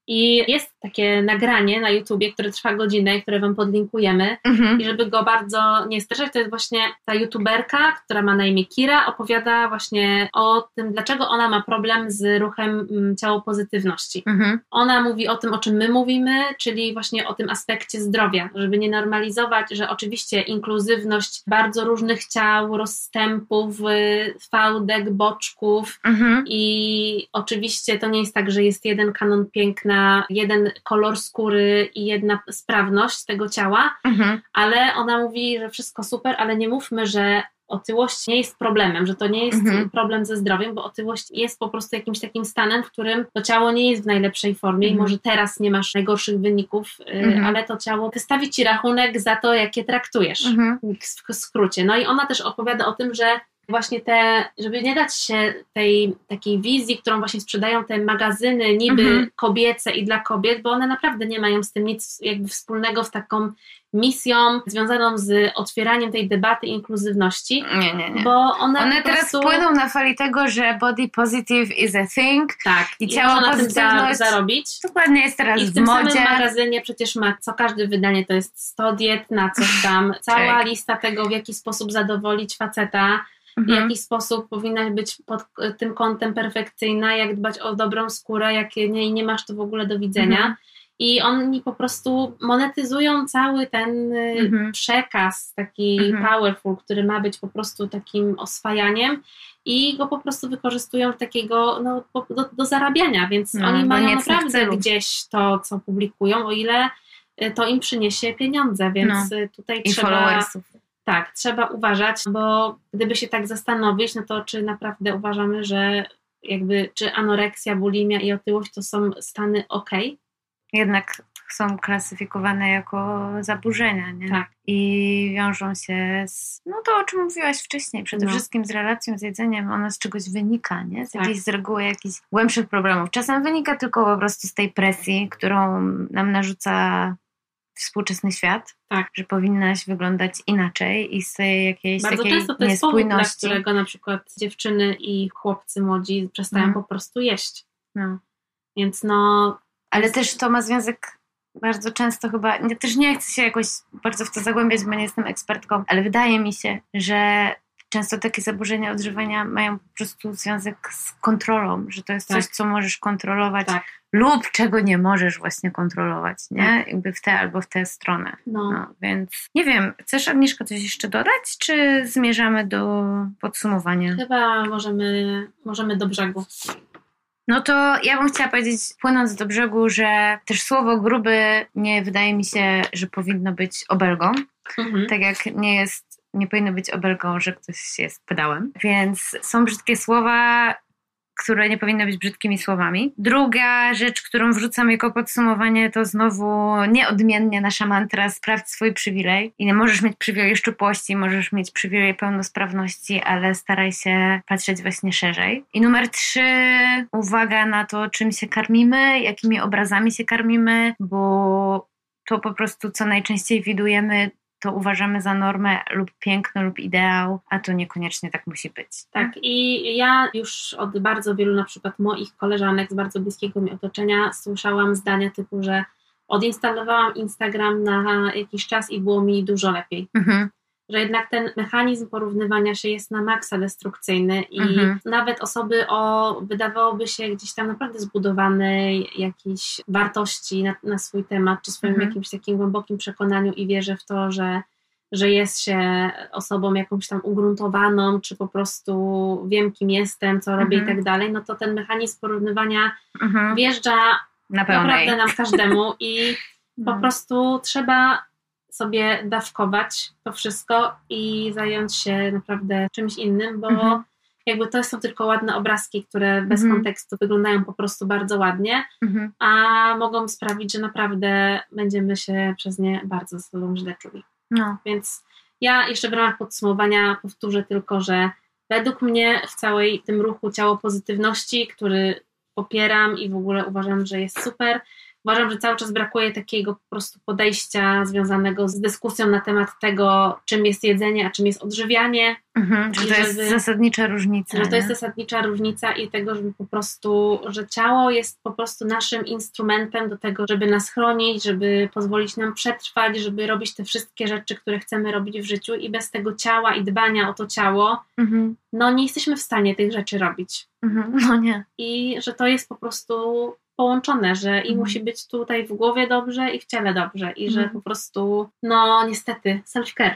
I jest takie nagranie na YouTubie, które trwa godzinę, które Wam podlinkujemy. Mhm. I żeby go bardzo nie streszać, to jest właśnie ta YouTuberka, która ma na imię Kira, opowiada właśnie o tym, dlaczego ona ma problem z ruchem mm, ciało pozytywności. Mhm. Ona mówi o tym, o czym my mówimy, czyli właśnie o tym aspekcie zdrowia, żeby nie normalizować, że oczywiście inkluzywność bardzo różnych ciał, rozstępów, y, fałdek, boczków mhm. i oczywiście to nie jest tak, że jest jeden kanon piękna, jeden kolor skóry i jedna sprawność tego ciała, mhm. ale ona mówi, że wszystko super, ale nie mówmy, że otyłość nie jest problemem, że to nie jest mhm. problem ze zdrowiem, bo otyłość jest po prostu jakimś takim stanem, w którym to ciało nie jest w najlepszej formie mhm. i może teraz nie masz najgorszych wyników, y, mhm. ale to ciało wystawi ci rachunek za to, jakie traktujesz mhm. w skrócie. No i ona też opowiada o tym, że właśnie te, żeby nie dać się tej takiej wizji, którą właśnie sprzedają te magazyny niby mhm. kobiece i dla kobiet, bo one naprawdę nie mają z tym nic jakby wspólnego z taką misją związaną z otwieraniem tej debaty inkluzywności.
Nie, nie, nie.
Bo one,
one teraz prostu... płyną na fali tego, że body positive is a thing. Tak. I, ciało na tym za,
zarobić.
Dokładnie jest teraz
I
w,
w tym
modzie.
samym magazynie przecież ma co każde wydanie to jest 100 diet na coś tam. Cała lista tego, w jaki sposób zadowolić faceta mhm. w jaki sposób powinnaś być pod tym kątem perfekcyjna, jak dbać o dobrą skórę, jak nie, nie masz to w ogóle do widzenia. Mhm. I oni po prostu monetyzują cały ten y, mhm. przekaz taki mhm. powerful, który ma być po prostu takim oswajaniem i go po prostu wykorzystują takiego no, do, do zarabiania, więc no, oni mają naprawdę gdzieś to, co publikują, o ile y, to im przyniesie pieniądze, więc no. tutaj I trzeba... Followersów tak, trzeba uważać, bo gdyby się tak zastanowić, no to czy naprawdę uważamy, że jakby czy anoreksja, bulimia i otyłość to są stany ok?
Jednak są klasyfikowane jako zaburzenia, nie? Tak. I wiążą się z, no to o czym mówiłaś wcześniej, przede no. wszystkim z relacją z jedzeniem, ona z czegoś wynika, nie? Z tak. jakiejś z reguły jakichś głębszych problemów. Czasem wynika tylko po prostu z tej presji, którą nam narzuca współczesny świat, tak. że powinnaś wyglądać inaczej i z tej jakiejś Bardzo takiej często to jest powód, dla
którego na przykład dziewczyny i chłopcy młodzi przestają mm. po prostu jeść. No. Więc no...
Ale jest... też to ma związek bardzo często chyba, ja też nie chcę się jakoś bardzo w to zagłębiać, bo nie jestem ekspertką, ale wydaje mi się, że często takie zaburzenia odżywiania mają po prostu związek z kontrolą, że to jest tak. coś, co możesz kontrolować tak. lub czego nie możesz właśnie kontrolować, nie? Tak. Jakby w tę albo w tę stronę. No. no. Więc nie wiem, chcesz Agnieszka coś jeszcze dodać, czy zmierzamy do podsumowania?
Chyba możemy, możemy do brzegu.
No to ja bym chciała powiedzieć, płynąc do brzegu, że też słowo gruby nie wydaje mi się, że powinno być obelgą. Mhm. Tak jak nie jest nie powinno być obelgą, że ktoś jest pedałem. Więc są brzydkie słowa, które nie powinny być brzydkimi słowami. Druga rzecz, którą wrzucam jako podsumowanie, to znowu nieodmiennie nasza mantra sprawdź swój przywilej. I możesz mieć przywilej szczupłości, możesz mieć przywilej pełnosprawności, ale staraj się patrzeć właśnie szerzej. I numer trzy, uwaga na to, czym się karmimy, jakimi obrazami się karmimy, bo to po prostu, co najczęściej widujemy, to uważamy za normę lub piękno lub ideał, a to niekoniecznie tak musi być.
Tak, i ja już od bardzo wielu na przykład moich koleżanek z bardzo bliskiego mi otoczenia słyszałam zdania typu, że odinstalowałam Instagram na jakiś czas i było mi dużo lepiej. Mhm. Że jednak ten mechanizm porównywania się jest na maksa destrukcyjny i mhm. nawet osoby o, wydawałoby się, gdzieś tam naprawdę zbudowanej jakiejś wartości na, na swój temat, czy swoim mhm. jakimś takim głębokim przekonaniu i wierzę w to, że że jest się osobą jakąś tam ugruntowaną, czy po prostu wiem, kim jestem, co robię mhm. i tak dalej, no to ten mechanizm porównywania mhm. wjeżdża na naprawdę nam każdemu i po no. prostu trzeba sobie dawkować to wszystko i zająć się naprawdę czymś innym, bo mhm. jakby to są tylko ładne obrazki, które bez mhm. kontekstu wyglądają po prostu bardzo ładnie, mhm. a mogą sprawić, że naprawdę będziemy się przez nie bardzo ze sobą źle czuli. No. Więc ja jeszcze w ramach podsumowania powtórzę tylko, że według mnie w całej tym ruchu ciało pozytywności, który popieram i w ogóle uważam, że jest super, Uważam, że cały czas brakuje takiego po prostu podejścia związanego z dyskusją na temat tego, czym jest jedzenie, a czym jest odżywianie.
Mhm, że to jest zasadnicza różnica.
Że to jest zasadnicza różnica i tego, żeby po prostu, że ciało jest po prostu naszym instrumentem do tego, żeby nas chronić, żeby pozwolić nam przetrwać, żeby robić te wszystkie rzeczy, które chcemy robić w życiu i bez tego ciała i dbania o to ciało, mhm. no nie jesteśmy w stanie tych rzeczy robić.
Mhm, no nie.
I że to jest po prostu połączone, że i mhm. musi być tutaj w głowie dobrze i w ciele dobrze i że mhm. po prostu, no niestety, self-care.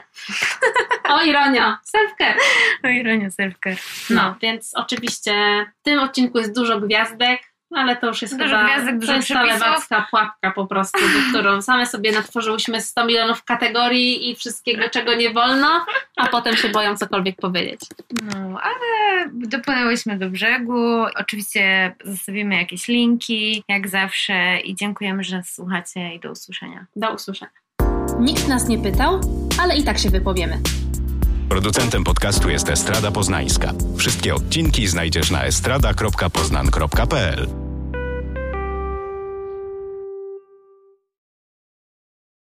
o ironia, self-care.
O ironia, self-care.
No. no, więc oczywiście w tym odcinku jest dużo gwiazdek, ale to już jest
dużo
chyba
gwiazdek, dużo to
jest ta lewacka pułapka po prostu, do którą same sobie natworzyłyśmy 100 milionów kategorii i wszystkiego, czego nie wolno, a potem się boją cokolwiek powiedzieć.
No, ale dopłynęłyśmy do brzegu. Oczywiście zostawimy jakieś linki, jak zawsze i dziękujemy, że nas słuchacie i do usłyszenia.
Do usłyszenia. Nikt nas nie pytał, ale i tak się wypowiemy.
Producentem podcastu jest Estrada Poznańska. Wszystkie odcinki znajdziesz na estrada.poznan.pl.